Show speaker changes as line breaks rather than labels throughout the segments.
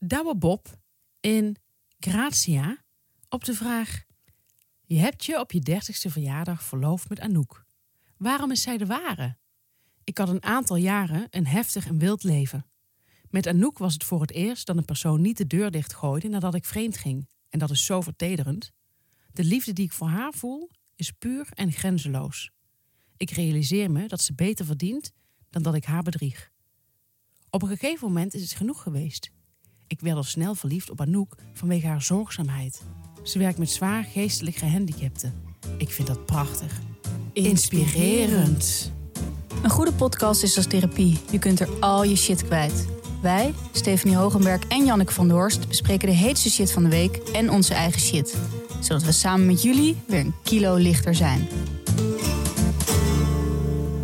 Douwe Bob in Grazia op de vraag... Je hebt je op je dertigste verjaardag verloofd met Anouk. Waarom is zij de ware? Ik had een aantal jaren een heftig en wild leven. Met Anouk was het voor het eerst dat een persoon niet de deur dichtgooide nadat ik vreemd ging. En dat is zo vertederend. De liefde die ik voor haar voel is puur en grenzeloos. Ik realiseer me dat ze beter verdient dan dat ik haar bedrieg. Op een gegeven moment is het genoeg geweest. Ik werd al snel verliefd op Anouk vanwege haar zorgzaamheid. Ze werkt met zwaar geestelijk gehandicapten. Ik vind dat prachtig. Inspirerend.
Een goede podcast is als therapie. Je kunt er al je shit kwijt. Wij, Stephanie Hogenberg en Janneke van Doorst, bespreken de heetste shit van de week en onze eigen shit. Zodat we samen met jullie weer een kilo lichter zijn.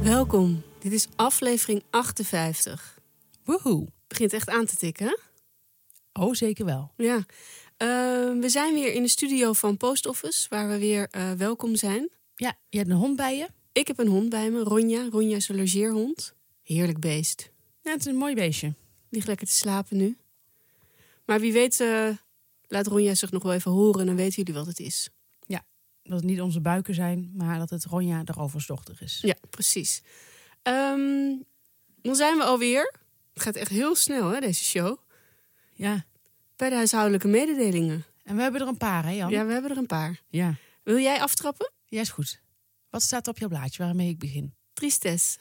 Welkom. Dit is aflevering 58.
Woehoe.
Begint echt aan te tikken, hè?
Oh, zeker wel.
Ja. Uh, we zijn weer in de studio van Post Office, waar we weer uh, welkom zijn.
Ja, je hebt een hond bij je.
Ik heb een hond bij me, Ronja. Ronja is een logeerhond. Heerlijk beest.
Ja, het is een mooi beestje.
Ligt lekker te slapen nu. Maar wie weet, uh, laat Ronja zich nog wel even horen en dan weten jullie wat het is.
Ja, dat het niet onze buiken zijn, maar dat het Ronja de roversdochter is.
Ja, precies. Um, dan zijn we alweer. Het gaat echt heel snel, hè, deze show.
Ja.
Bij de huishoudelijke mededelingen.
En we hebben er een paar, hè Jan?
Ja, we hebben er een paar.
Ja.
Wil jij aftrappen?
Ja, is goed. Wat staat op jouw blaadje waarmee ik begin?
Tristesse.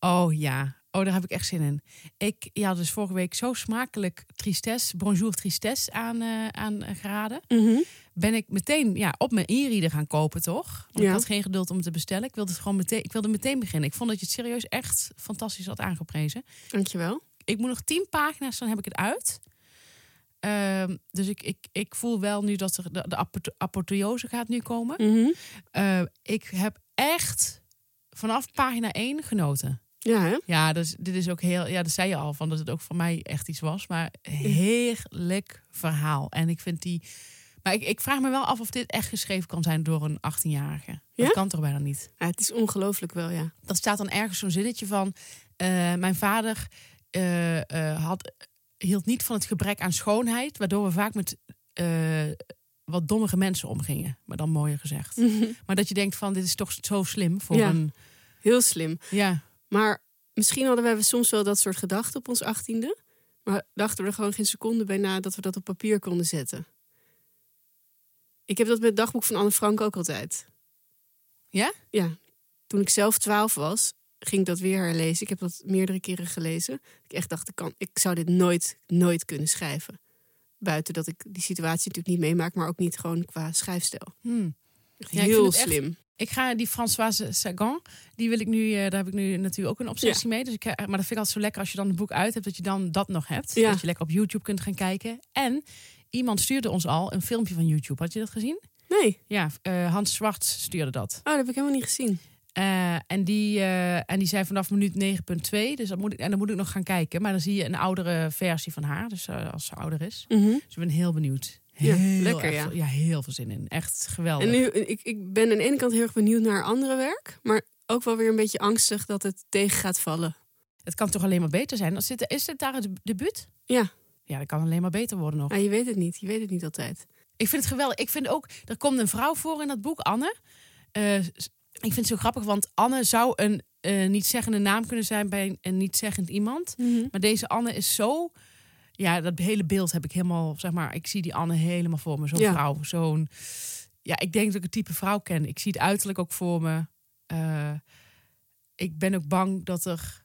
Oh ja. Oh, daar heb ik echt zin in. Ik ja, dus vorige week zo smakelijk tristesse, bonjour tristesse aan, uh, aan geraden.
Mm -hmm.
Ben ik meteen ja, op mijn e-reader gaan kopen, toch? Want
Ja.
ik had geen geduld om het te bestellen. Ik wilde het gewoon meteen, ik wilde meteen beginnen. Ik vond dat je het serieus echt fantastisch had aangeprezen.
Dankjewel.
Ik moet nog tien pagina's, dan heb ik het uit. Ehm, dus ik, ik, ik voel wel nu dat er de, de apo- apotheose gaat nu komen.
Mhm.
Eh, ik heb echt vanaf pagina 1 genoten.
Ja, hè?
Ja, dus dit is ook heel. Ja, dat zei je al van dat het ook voor mij echt iets was. Maar heerlijk verhaal. En ik vind die. Maar ik, ik vraag me wel af of dit echt geschreven kan zijn door een 18-jarige.
Ja?
Dat kan toch bijna niet.
ja. Het is ongelooflijk wel, ja.
Dat staat dan ergens zo'n zinnetje van. eh, mijn vader eh, eh, had, hield niet van het gebrek aan schoonheid, waardoor we vaak met eh, wat dommige mensen omgingen. Maar dan mooier gezegd. Maar dat je denkt van dit is toch zo slim voor
Ja.
een.
Heel slim.
Ja,
Maar misschien hadden we soms wel dat soort gedachten op ons achttiende. Maar dachten we er gewoon geen seconde bij na dat we dat op papier konden zetten. Ik heb dat met het dagboek van Anne Frank ook altijd.
Ja?
Ja. Toen ik zelf twaalf was, ging ik dat weer herlezen. Ik heb dat meerdere keren gelezen. Ik echt dacht, ik, kan, ik zou dit nooit, nooit kunnen schrijven. Buiten dat ik die situatie natuurlijk niet meemaak, maar ook niet gewoon qua schrijfstijl.
Hmm. Ja,
heel
het echt-
slim.
Ik ga die Françoise Sagan, die wil ik nu, eh, daar heb ik nu natuurlijk ook een obsessie mee. Dus ik, maar dat vind ik altijd zo lekker als je dan een boek uit hebt, dat je dan dat nog hebt.
Ja.
Dat je lekker op YouTube kunt gaan kijken. En iemand stuurde ons al een filmpje van YouTube. Had je dat gezien?
Nee,
Ja, eh, Hans Zwart stuurde dat.
oh, dat heb ik helemaal niet gezien.
Eh, en, die, eh, en die zei vanaf minuut 9.2. Dus dat moet ik, en dan moet ik nog gaan kijken. Maar dan zie je een oudere versie van haar. Dus eh, als ze ouder is.
Mhm.
Dus ik ben heel benieuwd.
Ja, lekker, ja.
ja, heel veel zin in. Echt geweldig.
En nu, ik, ik ben aan de ene kant heel erg benieuwd naar haar andere werk. Maar ook wel weer een beetje angstig dat het tegen gaat vallen.
Het kan toch alleen maar beter zijn? Als dit, is dit daar het debuut?
Ja,
Ja, dat kan alleen maar beter worden nog.
maar je weet het niet. Je weet het niet altijd.
Ik vind het geweldig. Ik vind ook, er komt een vrouw voor in dat boek, Anne. Ik vind het zo grappig, want Anne zou een eh, niet-zeggende naam kunnen zijn bij een niet-zeggend iemand. Maar deze Anne is zo... Ja, dat hele beeld heb ik helemaal, zeg maar... Ik zie die Anne helemaal voor me. Zo'n
Ja.
vrouw, zo'n... Ja, ik denk dat ik het type vrouw ken. Ik zie het uiterlijk ook voor me. Eh, ik ben ook bang dat er...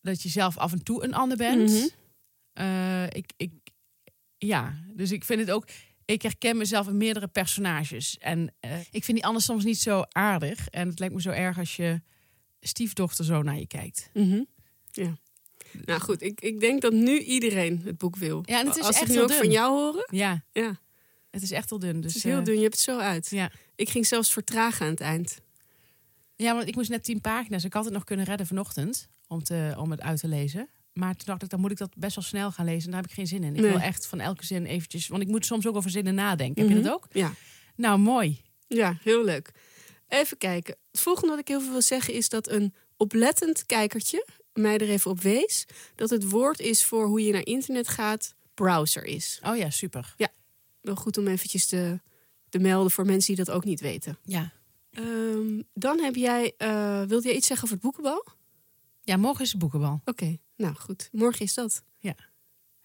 Dat je zelf af en toe een Anne bent.
Mhm.
Eh, ik, ik, ja, dus ik vind het ook. Ik herken mezelf in meerdere personages. En eh, ik vind die Anne soms niet zo aardig. En het lijkt me zo erg als je stiefdochter zo naar je kijkt.
Mhm. Ja. Nou goed, ik, ik denk dat nu iedereen het boek wil.
Ja, en het is
Als
echt
ik nu ook
dun.
van jou horen.
Ja,
Ja,
het is echt heel dun. Dus,
het is heel
eh,
dun. Je hebt het zo uit.
Ja.
Ik ging zelfs vertragen aan het eind.
ja, want ik moest net tien pagina's. Ik had het nog kunnen redden vanochtend om, te, om het uit te lezen. Maar toen dacht ik, dan moet ik dat best wel snel gaan lezen. En daar heb ik geen zin in. Ik
Nee.
wil echt van elke zin eventjes... Want ik moet soms ook over zinnen nadenken. Heb je dat ook?
Ja.
Nou, mooi.
ja, heel leuk. Even kijken. Het volgende wat ik heel veel wil zeggen is dat een oplettend kijkertje mij er even op wees. Dat het woord is voor hoe je naar internet gaat browser is.
Oh ja, super.
Wel goed om eventjes te, te melden voor mensen die dat ook niet weten.
Ja.
Ehm, dan heb jij, eh, wilde jij iets zeggen over het boekenbal?
ja, morgen is het boekenbal.
Oké, nou goed. Morgen is dat.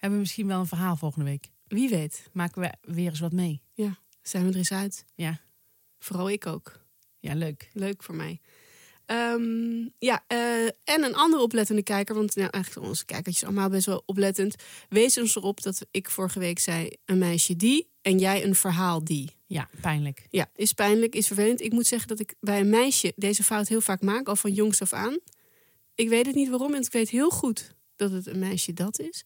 Hebben we misschien wel een verhaal volgende week.
Wie weet.
Maken we weer eens wat mee.
Zijn we er eens uit.
Ja.
Vooral ik ook.
Ja, leuk.
Leuk voor mij. Ehm, ja, eh, en een andere oplettende kijker, want nou, eigenlijk onze kijkertjes allemaal best wel oplettend. Wees ons erop dat ik vorige week zei: een meisje die en jij een verhaal die.
Ja, pijnlijk.
Ja, is pijnlijk, is vervelend. Ik moet zeggen dat ik bij een meisje deze fout heel vaak maak, al van jongs af aan. Ik weet het niet waarom en ik weet heel goed dat het een meisje dat is.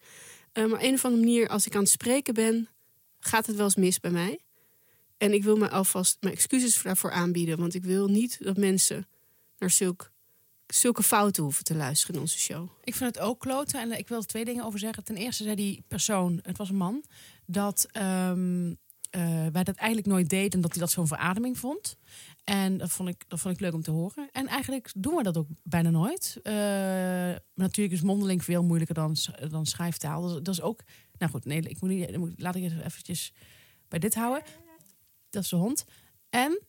Eh, maar op een of andere manier, als ik aan het spreken ben, gaat het wel eens mis bij mij. En ik wil me alvast mijn excuses daarvoor aanbieden, want ik wil niet dat mensen naar zulk, zulke fouten hoeven te luisteren in onze show.
Ik vind het ook kloten en ik wil er twee dingen over zeggen. Ten eerste zei die persoon, het was een man, dat ehm, eh, wij dat eigenlijk nooit deden en dat hij dat zo'n verademing vond. En dat vond, ik, dat vond ik leuk om te horen. En eigenlijk doen we dat ook bijna nooit. Eh, natuurlijk is mondeling veel moeilijker dan, dan schrijftaal. Dat, is- dat is ook. Nou goed, nee, ik moet niet. Laat ik het eventjes bij dit houden. Dat is de hond. En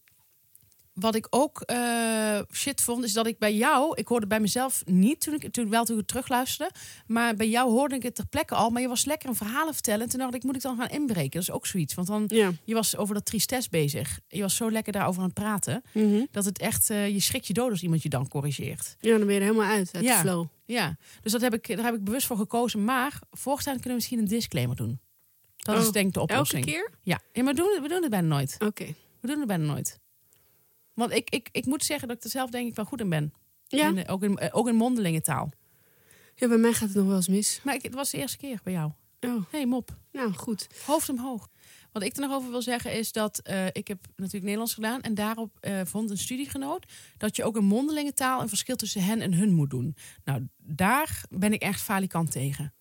wat ik ook eh, shit vond, is dat ik bij jou, ik hoorde bij mezelf niet toen ik toen wel toen ik terugluisterde, maar bij jou hoorde ik het ter plekke al. Maar je was lekker een verhalen vertellen. En toen dacht ik, moet ik dan gaan inbreken? Dat is ook zoiets. Want dan
Ja.
je was over dat tristesse bezig. Je was zo lekker daarover aan het praten. Dat het echt, eh, je schrikt je dood als iemand je dan corrigeert.
Ja, dan ben je er helemaal uit, uit
Ja.
de flow.
Ja, dus dat heb ik, daar heb ik bewust voor gekozen. Maar voorstaan kunnen we misschien een disclaimer doen. Dat
Oh,
is denk ik de
Elke
oplossing.
keer?
Ja, ja maar we doen, we doen het bijna nooit.
Oké.
We doen het bijna nooit. Want ik, ik, ik moet zeggen dat ik er zelf denk ik wel goed in ben.
Ja.
En, eh, ook, in, eh, ook in mondelinge taal.
ja, bij mij gaat het nog wel eens mis.
Maar ik, het was de eerste keer bij jou.
Oh,
hey, mop.
nou goed.
Hoofd omhoog. Wat ik er nog over wil zeggen is dat eh, ik heb natuurlijk Nederlands gedaan. En daarop vond een studiegenoot dat je ook in mondelinge taal een verschil tussen hen en hun moet doen. Nou, daar ben ik echt falikant tegen.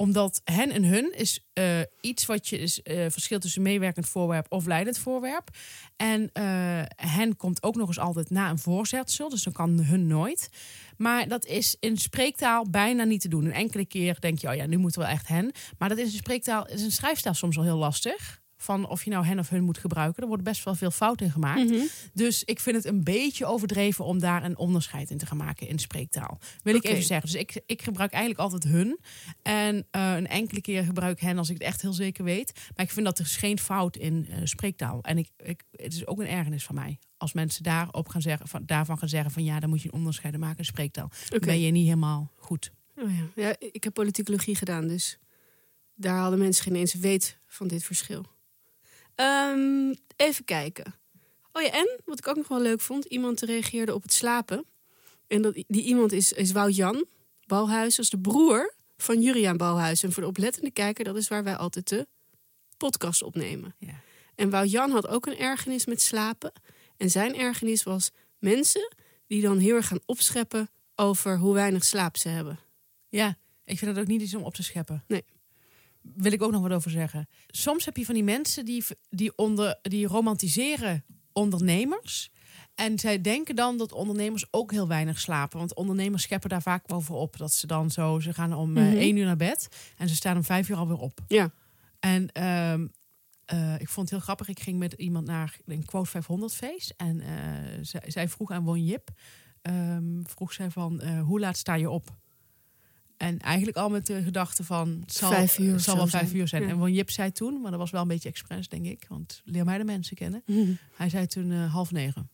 Omdat hen en hun is eh, iets wat je is verschil tussen meewerkend voorwerp of leidend voorwerp. En eh, hen komt ook nog eens altijd na een voorzetsel, dus dan kan hun nooit. Maar dat is in spreektaal bijna niet te doen. Een enkele keer denk je, oh ja, nu moeten we echt hen. Maar dat is in spreektaal, is een schrijfstaal soms al heel lastig. Van of je nou hen of hun moet gebruiken. Er wordt best wel veel fout in gemaakt.
Mhm.
Dus ik vind het een beetje overdreven om daar een onderscheid in te gaan maken in spreektaal. Wil ik even zeggen. Dus ik, ik gebruik eigenlijk altijd hun. En eh, een enkele keer gebruik ik hen als ik het echt heel zeker weet. Maar ik vind dat er is geen fout in eh, spreektaal. En ik, ik, het is ook een ergernis van mij. Als mensen daarop gaan zeggen, van, daarvan gaan zeggen van ja, dan moet je een onderscheid maken in spreektaal.
Oké.
Ben je niet helemaal goed.
Oh, ja. ja, ik heb politicologie gedaan, dus daar hadden mensen geen eens weet van dit verschil. Ehm, even kijken. Oh ja, en wat ik ook nog wel leuk vond, iemand reageerde op het slapen. En dat, die iemand is, is Bouwhuis, dat is de broer van Juriaan Bouwhuis. En voor de oplettende kijker, dat is waar wij altijd de podcast opnemen.
Ja.
En Wout-Jan had ook een ergernis met slapen. En zijn ergernis was mensen die dan heel erg gaan opscheppen over hoe weinig slaap ze hebben.
Ja, ik vind het ook niet iets om op te scheppen.
Nee.
Wil ik ook nog wat over zeggen. Soms heb je van die mensen die, die, onder, die romantiseren ondernemers. En zij denken dan dat ondernemers ook heel weinig slapen. Want ondernemers scheppen daar vaak over op. Dat ze dan zo, ze gaan om
Mhm.
één uur naar bed. En ze staan om vijf uur alweer op.
Ja.
En ehm, eh, ik vond het heel grappig. Ik ging met iemand naar een Quote 500 feest. En eh, zij, zij vroeg aan Won Jip. ehm, vroeg zij van, hoe laat sta je op? En eigenlijk al met de gedachte van, het zal,
Vijf uur
het zal wel vijf
zijn.
uur zijn.
Ja.
En Won Jip zei toen, maar dat was wel een beetje expres, denk ik. Want leer mij de mensen kennen. Hij zei toen eh, half negen.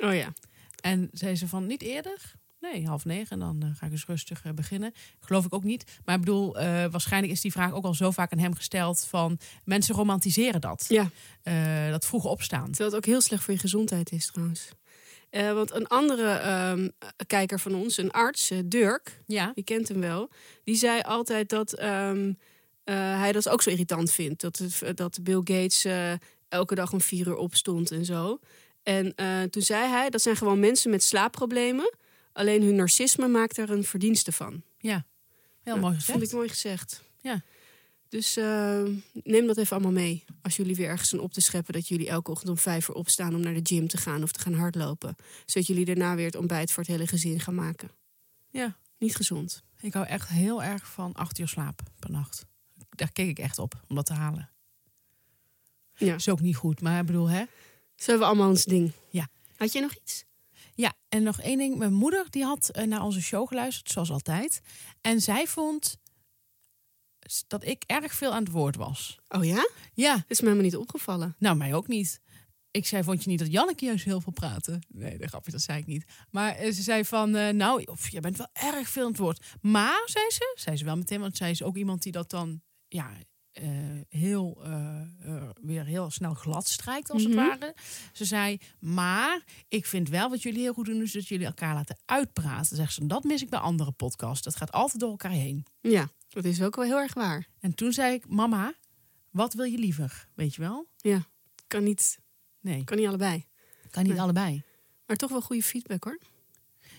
Oh ja.
En zei ze van, niet eerder? Nee, half negen. En dan eh, ga ik eens rustig eh, beginnen. Geloof ik ook niet. Maar ik bedoel, waarschijnlijk is die vraag ook al zo vaak aan hem gesteld van... Mensen romantiseren dat.
Ja,
dat vroege opstaan.
terwijl het ook heel slecht voor je gezondheid is trouwens. Eh, want een andere ehm, kijker van ons, een arts, eh, Dirk,
Ja.
je kent hem wel, die zei altijd dat ehm, eh, hij dat ook zo irritant vindt. Dat, het, dat Bill Gates elke dag om vier uur opstond en zo. En toen zei hij, dat zijn gewoon mensen met slaapproblemen. Alleen hun narcisme maakt er een verdienste van.
Ja. Heel mooi gezegd.
Vond ik mooi gezegd.
Ja.
Dus eh, neem dat even allemaal mee. Als jullie weer ergens aan op te scheppen dat jullie elke ochtend om vijf uur opstaan om naar de gym te gaan of te gaan hardlopen. Zodat jullie daarna weer het ontbijt voor het hele gezin gaan maken.
Ja.
Niet gezond.
Ik hou echt heel erg van acht uur slaap per nacht. daar keek ik echt op om dat te halen.
Ja.
Is ook niet goed, maar ik bedoel, hè?
Zo hebben we allemaal ons ding.
Ja.
Had je nog iets?
Ja, en nog één ding. Mijn moeder die had eh, naar onze show geluisterd, zoals altijd. En zij vond dat ik erg veel aan het woord was.
Oh ja?
Ja,
Dat is me helemaal niet opgevallen.
nou mij ook niet. Ik zei, vond je niet dat Janneke juist heel veel praatte? Nee, dat grapje, dat zei ik niet. Maar eh, ze zei van, eh, nou, of, je bent wel erg veel aan het woord. Maar, zei ze, zei ze wel meteen, want zij is ook iemand die dat dan, ja, eh, heel, weer heel snel glad strijkt, als
Mhm.
het ware. Ze zei, maar ik vind wel wat jullie heel goed doen, is dat jullie elkaar laten uitpraten. Zegt ze, dat mis ik bij andere podcasts. Dat gaat altijd door elkaar heen.
Ja, dat is ook wel heel erg waar.
En toen zei ik, mama, wat wil je liever? Weet je wel?
Ja, kan niet,
Nee,
kan niet allebei.
kan niet
Nee.
allebei.
Maar toch wel goede feedback hoor.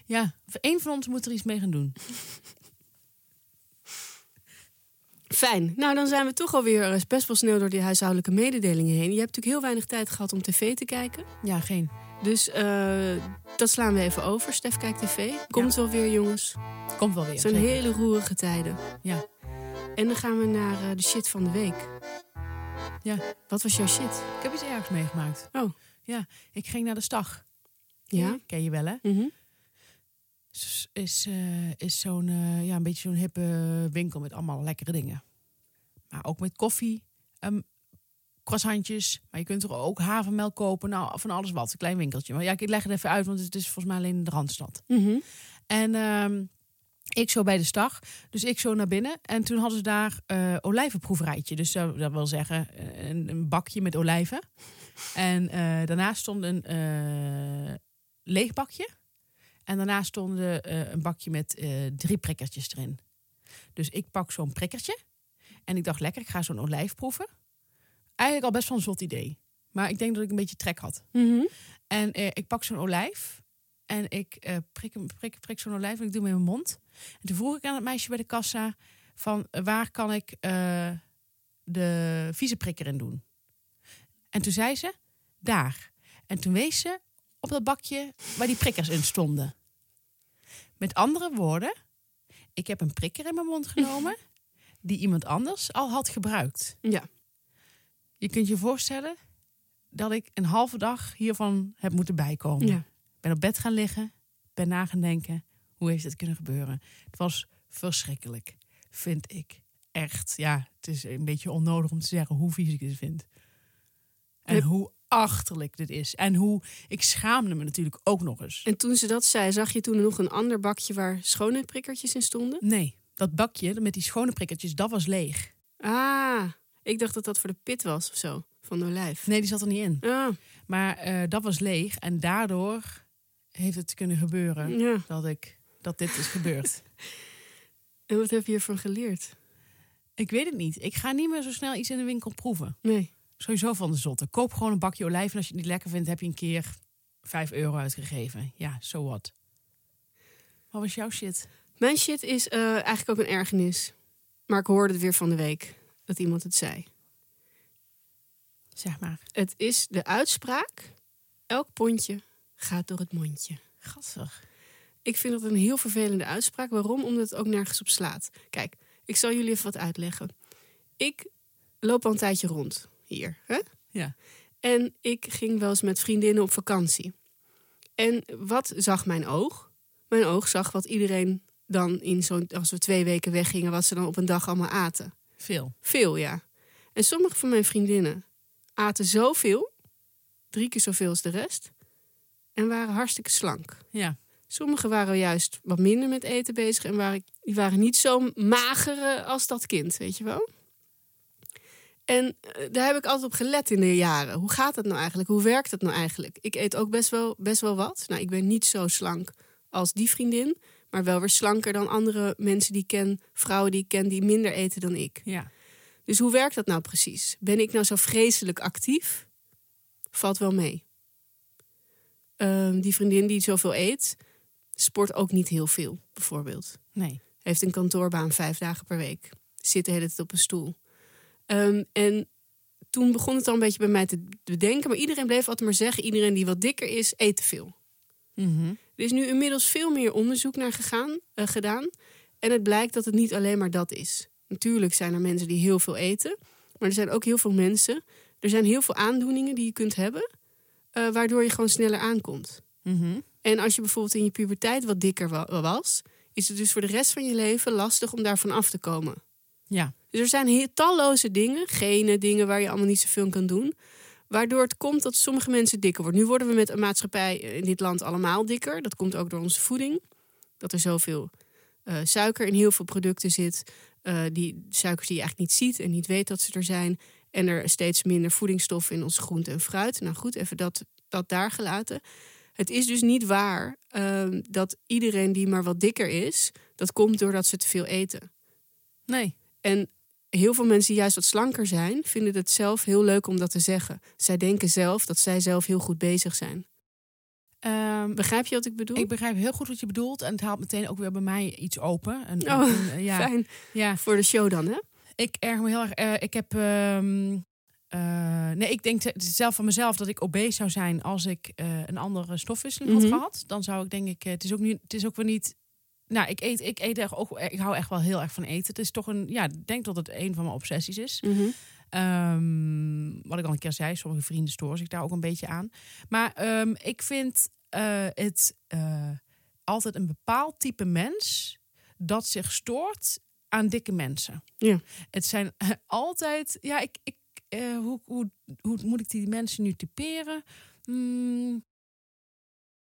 Ja, één van ons moet er iets mee gaan doen.
Fijn. Nou, dan zijn we toch alweer eh, best wel snel door die huishoudelijke mededelingen heen. Je hebt natuurlijk heel weinig tijd gehad om tv te kijken.
Ja, geen.
Dus eh, dat slaan we even over. Stef kijkt tv. Komt wel weer, jongens.
Komt wel weer.
Het zijn
zeker.
hele roerige tijden.
Ja.
En dan gaan we naar eh, de shit van de week.
Ja.
Wat was jouw shit?
Ik heb iets ergs meegemaakt.
Oh.
Ja, ik ging naar de Stag.
Ja?
Ken je wel, hè?
Mhm.
Is, is, eh, is zo'n, ja, een beetje zo'n hippe winkel met allemaal lekkere dingen. Maar ook met koffie, um, croissantjes. Maar je kunt er ook havermelk kopen. Nou, van alles wat. Een klein winkeltje. Maar ja, ik leg het even uit, want het is volgens mij alleen in de Randstad.
Mhm.
En ehm, ik zo bij de stag. Dus ik zo naar binnen. En toen hadden ze daar eh olijvenproeverijtje. Dus dat wil zeggen eh, een, een bakje met olijven. En eh, daarnaast stond een leeg bakje. En daarnaast stond een bakje met drie prikkertjes erin. Dus ik pak zo'n prikkertje. En ik dacht, lekker, ik ga zo'n olijf proeven. Eigenlijk al best wel een zot idee. Maar ik denk dat ik een beetje trek had.
Mhm.
En eh, ik pak zo'n olijf. En ik eh, prik, prik, prik zo'n olijf en ik doe hem in mijn mond. En toen vroeg ik aan het meisje bij de kassa... van eh, waar kan ik de vieze prikker in doen? En toen zei ze, daar. En toen wees ze op dat bakje waar die prikkers in stonden. Met andere woorden, ik heb een prikker in mijn mond genomen... die iemand anders al had gebruikt.
Ja.
Je kunt je voorstellen dat ik een halve dag hiervan heb moeten bijkomen.
ja.
ben op bed gaan liggen, ben na gaan denken, hoe heeft het kunnen gebeuren? Het was verschrikkelijk, vind ik. Echt, ja, het is een beetje onnodig om te zeggen hoe vies ik dit vind. En hoe achterlijk dit is. En hoe, ik schaamde me natuurlijk ook nog eens.
En toen ze dat zei, zag je toen nog een ander bakje waar schone prikkertjes in stonden?
Nee, dat bakje met die schone prikkertjes, dat was leeg.
Ah, ik dacht dat dat voor de pit was of zo, van de olijf.
Nee, die zat er niet in.
Ah,
Maar eh, dat was leeg en daardoor heeft het kunnen gebeuren
ja.
dat, ik, dat dit is gebeurd.
En wat heb je hiervan geleerd?
ik weet het niet. Ik ga niet meer zo snel iets in de winkel proeven.
Nee.
Sowieso van de zotte. Koop gewoon een bakje olijf. En als je het niet lekker vindt, heb je een keer 5 euro uitgegeven. Ja, so what. Wat was jouw shit?
Mijn shit is eh, eigenlijk ook een ergernis. Maar ik hoorde het weer van de week dat iemand het zei.
Zeg maar.
Het is de uitspraak: elk pondje gaat door het mondje.
Gasser.
Ik vind dat een heel vervelende uitspraak. Waarom? Omdat het ook nergens op slaat. Kijk, ik zal jullie even wat uitleggen. Ik loop al een tijdje rond hier. Hè?
Ja.
En ik ging wel eens met vriendinnen op vakantie. En wat zag mijn oog? Mijn oog zag wat iedereen dan in zo'n... als we twee weken weggingen... wat ze dan op een dag allemaal aten.
Veel.
Veel, ja. En sommige van mijn vriendinnen aten zoveel... drie keer zoveel als de rest... en waren hartstikke slank.
Ja.
Sommigen waren juist wat minder met eten bezig... en waren, die waren niet zo mager eh, als dat kind, weet je wel? En eh, daar heb ik altijd op gelet in de jaren. Hoe gaat dat nou eigenlijk? Hoe werkt dat nou eigenlijk? Ik eet ook best wel, best wel wat. Nou, ik ben niet zo slank als die vriendin... maar wel weer slanker dan andere mensen die ik ken... vrouwen die ik ken die minder eten dan ik.
Ja.
Dus hoe werkt dat nou precies? Ben ik nou zo vreselijk actief? Valt wel mee. Ehm, die vriendin die zoveel eet, sport ook niet heel veel, bijvoorbeeld.
Nee.
Heeft een kantoorbaan vijf dagen per week. Zit de hele tijd op een stoel. Ehm, en toen begon het al een beetje bij mij te bedenken. Maar iedereen bleef altijd maar zeggen: iedereen die wat dikker is, eet te veel.
Mhm.
Er is nu inmiddels veel meer onderzoek naar gegaan, eh, gedaan. En het blijkt dat het niet alleen maar dat is. Natuurlijk zijn er mensen die heel veel eten. Maar er zijn ook heel veel mensen. Er zijn heel veel aandoeningen die je kunt hebben. eh, waardoor je gewoon sneller aankomt.
Mhm.
En als je bijvoorbeeld in je puberteit wat dikker wa- was. Is het dus voor de rest van je leven lastig om daarvan af te komen.
Ja.
Dus er zijn heel, talloze dingen, gene dingen waar je allemaal niet zoveel aan kan doen. Waardoor het komt dat sommige mensen dikker worden. Nu worden we met een maatschappij in dit land allemaal dikker. Dat komt ook door onze voeding. Dat er zoveel eh, suiker in heel veel producten zit. eh, die suikers die je eigenlijk niet ziet en niet weet dat ze er zijn. En er steeds minder voedingsstoffen in onze groente en fruit. Nou goed, even dat, dat daar gelaten. Het is dus niet waar ehm, dat iedereen die maar wat dikker is, dat komt doordat ze te veel eten.
Nee.
En heel veel mensen die juist wat slanker zijn, vinden het zelf heel leuk om dat te zeggen. Zij denken zelf dat zij zelf heel goed bezig zijn.
Ehm,
Begrijp je wat ik bedoel?
ik begrijp heel goed wat je bedoelt. En het haalt meteen ook weer bij mij iets open. En,
Oh,
en, eh, ja,
Fijn.
ja,
Voor de show dan, hè?
ik erg me heel erg. eh, ik heb. ehm, eh, nee, ik denk zelf van mezelf dat ik obese zou zijn als ik een andere stofwisseling
Mhm.
had gehad. Dan zou ik denk ik. het is ook niet. Het is ook weer niet. Nou, ik eet, ik eet echt ook. Ik hou echt wel heel erg van eten. Het is toch een. Ja, ik denk dat het een van mijn obsessies is. Ehm, wat ik al een keer zei, sommige vrienden storen zich daar ook een beetje aan. Maar ehm, ik vind eh, het eh, altijd een bepaald type mens dat zich stoort aan dikke mensen.
Ja.
Het zijn eh, altijd, ja, ik, ik, hoe, hoe, hoe moet ik die mensen nu typeren? Hmm,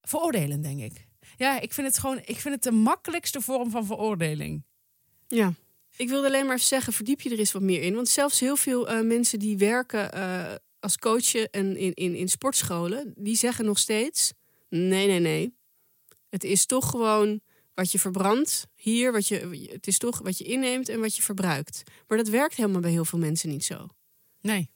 veroordelen, denk ik. Ja, ik vind het gewoon, ik vind het de makkelijkste vorm van veroordeling.
Ja. Ik wilde alleen maar even zeggen, verdiep je er eens wat meer in. Want zelfs heel veel eh, mensen die werken eh, als coachen en in, in, in sportscholen, die zeggen nog steeds: nee, nee, nee. Het is toch gewoon wat je verbrandt hier, wat je, het is toch wat je inneemt en wat je verbruikt. Maar dat werkt helemaal bij heel veel mensen niet zo.
Nee.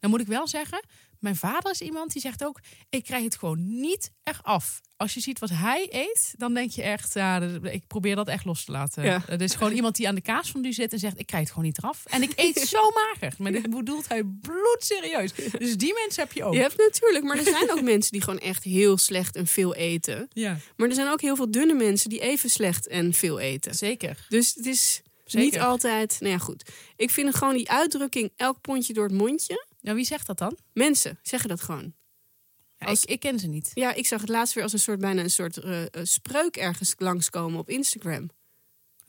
Dan moet ik wel zeggen, mijn vader is iemand die zegt ook: ik krijg het gewoon niet echt af. Als je ziet wat hij eet, dan denk je echt, ja, ik probeer dat echt los te laten.
Ja.
Het is gewoon iemand die aan de kaas van u zit en zegt: ik krijg het gewoon niet eraf. En ik eet zo mager. Maar dit bedoelt hij bloedserieus. Dus die mensen heb je ook.
Je hebt natuurlijk, maar er zijn ook mensen die gewoon echt heel slecht en veel eten.
Ja,
Maar er zijn ook heel veel dunne mensen die even slecht en veel eten.
zeker.
Dus het is
Zeker.
niet altijd. Nou ja, goed. Ik vind gewoon die uitdrukking: elk pondje door het mondje.
Nou, wie zegt dat dan?
Mensen zeggen dat gewoon.
Ja,
Als-
ik, ik ken ze niet.
Ja, ik zag het laatst weer als een soort bijna een soort eh, eh, spreuk ergens langskomen op Instagram.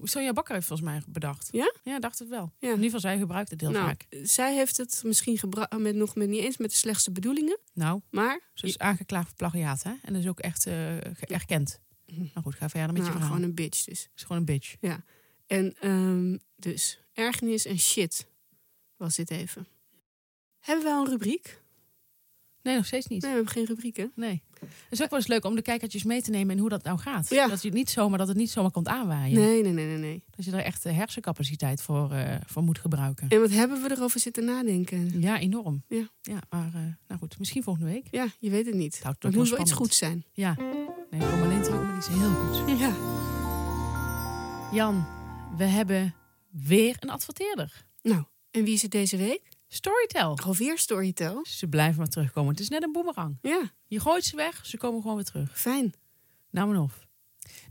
Sonja Bakker heeft volgens mij bedacht.
Ja?
Ja, dacht het wel.
Ja.
In ieder geval, zij gebruikt het heel
nou,
vaak.
zij heeft het misschien gebruikt met nog met niet eens met de slechtste bedoelingen,
Nou,
maar
ze is aangeklaagd voor plagiaat, hè? En dat is ook echt eh, erkend. Nou goed, ga verder met je
nou,
verhaal.
gewoon een bitch dus.
is gewoon een bitch.
En ehm, dus ergernis en shit was dit even. Hebben we al een rubriek?
Nee, nog steeds niet.
Nee, we hebben geen rubriek, hè?
Nee. Het is ook wel eens leuk om de kijkertjes mee te nemen en hoe dat nou gaat.
Ja.
Dat, je niet zomaar, dat het niet zomaar komt aanwaaien.
Nee, nee, nee, nee, nee.
Dat je er echt de hersencapaciteit voor, eh, voor moet gebruiken.
En wat hebben we erover zitten nadenken?
Ja, enorm.
Ja.
ja maar eh, nou goed, misschien volgende week.
Ja, je weet het niet.
Het houdt
Het moet
wel
iets goeds zijn.
Ja. Nee, kom alleen terug, maar die is heel goed.
Ja.
Jan, we hebben weer een adverteerder.
Nou, en wie is het deze week?
Storytel.
Alweer Storytel.
Ze blijven maar terugkomen. Het is net een boemerang.
Ja,
Je gooit ze weg, ze komen gewoon weer terug.
fijn.
Nou en of.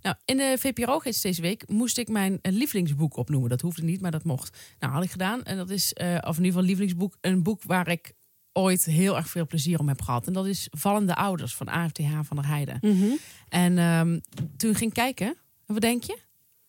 Nou, in de VPRO-gids deze week moest ik mijn eh, lievelingsboek opnoemen. Dat hoefde niet, maar dat mocht. Nou, had ik gedaan. En dat is, eh, of in ieder geval lievelingsboek, een boek waar ik ooit heel erg veel plezier om heb gehad. En dat is Vallende Ouders van AFTH van der Heijden. En ehm, toen ging ik kijken, en wat denk je?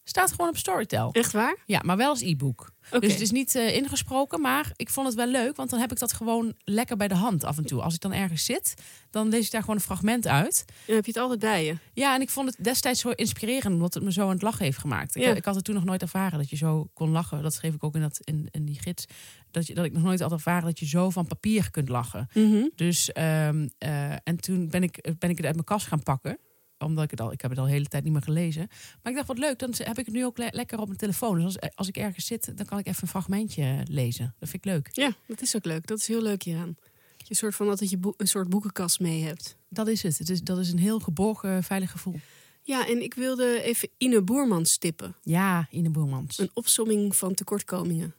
Staat gewoon op Storytel.
Echt waar?
Ja, maar wel als e-book. Dus het is niet eh, ingesproken, maar ik vond het wel leuk, want dan heb ik dat gewoon lekker bij de hand af en toe. Als ik dan ergens zit, dan lees ik daar gewoon een fragment uit.
Dan heb je het altijd bij je.
Ja, en ik vond het destijds zo inspirerend, omdat het me zo aan het lachen heeft gemaakt. Ik,
Ja.
ik had het toen nog nooit ervaren dat je zo kon lachen. Dat schreef ik ook in, dat, in, in die gids. Dat, je, dat ik nog nooit had ervaren dat je zo van papier kunt lachen. Dus, ehm, eh, en toen ben ik, ben ik het uit mijn kast gaan pakken omdat ik het al, ik heb het al de hele tijd niet meer gelezen. Maar ik dacht, wat leuk, dan heb ik het nu ook le- lekker op mijn telefoon. Dus als, als ik ergens zit, dan kan ik even een fragmentje lezen. Dat vind ik leuk.
Ja, dat is ook leuk. Dat is heel leuk hieraan. Dat je soort van altijd je een soort boekenkast mee hebt.
Dat is het. het is, dat is een heel geborgen, veilig gevoel.
Ja, en ik wilde even Ine Boermans tippen.
Ja, Ine Boermans.
Een opsomming van tekortkomingen.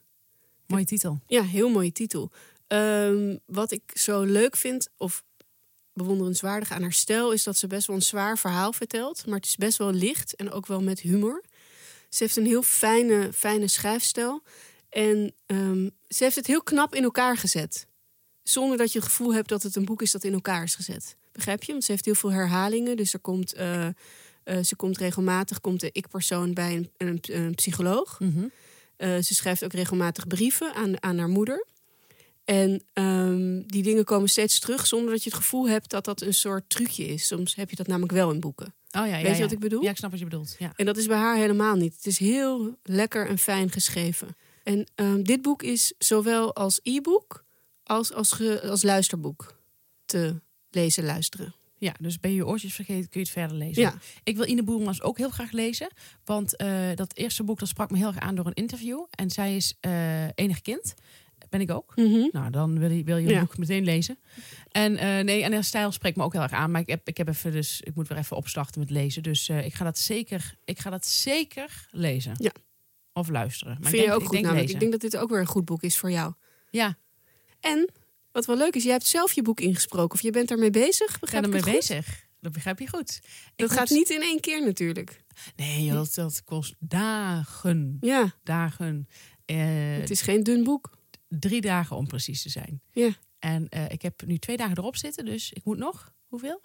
Mooie titel.
Ja, heel mooie titel. Ehm, wat ik zo leuk vind, of bewonderenswaardig aan haar stijl, is dat ze best wel een zwaar verhaal vertelt. Maar het is best wel licht en ook wel met humor. Ze heeft een heel fijne, fijne schrijfstijl. En ehm, ze heeft het heel knap in elkaar gezet. Zonder dat je het gevoel hebt dat het een boek is dat in elkaar is gezet. Begrijp je? Want ze heeft heel veel herhalingen. Dus er komt, eh, eh, ze komt regelmatig komt de ik-persoon bij een, een, een psycholoog.
Mhm.
Eh, ze schrijft ook regelmatig brieven aan, aan haar moeder. En ehm, die dingen komen steeds terug zonder dat je het gevoel hebt dat dat een soort trucje is. Soms heb je dat namelijk wel in boeken.
Oh ja, ja,
Weet je wat ik bedoel?
Ja, ik snap wat je bedoelt. Ja.
En dat is bij haar helemaal niet. Het is heel lekker en fijn geschreven. En ehm, dit boek is zowel als e-book als als, ge- als luisterboek te lezen, luisteren.
ja, dus ben je je oortjes vergeten, kun je het verder lezen.
Ja,
Ik wil Ine Boermans ook heel graag lezen. Want eh, dat eerste boek dat sprak me heel erg aan door een interview. En zij is eh, enig kind. Ben ik ook.
Mhm.
Nou, dan wil je, wil je
Ja.
boek meteen lezen. En eh, nee, en stijl spreekt me ook heel erg aan. Maar ik heb, ik heb even dus, ik moet weer even opstarten met lezen. Dus eh, ik ga dat zeker, ik ga dat zeker lezen.
Ja.
Of luisteren. Maar
vind
ik
je
denk,
ook
ik
goed
denk
namelijk.
lezen.
Ik denk dat dit ook weer een goed boek is voor jou.
Ja,
En wat wel leuk is, jij hebt zelf je boek ingesproken. Of je bent daarmee bezig,
ik
begrijp
ben
ik
ermee bezig. Dat begrijp je goed. Ik
Dat
moet-
gaat niet in één keer natuurlijk.
Nee, joh, dat, dat kost dagen.
Ja,
Dagen. Eh,
het is geen dun boek.
Drie dagen om precies te zijn.
Ja.
En eh, ik heb nu twee dagen erop zitten, dus ik moet nog, hoeveel?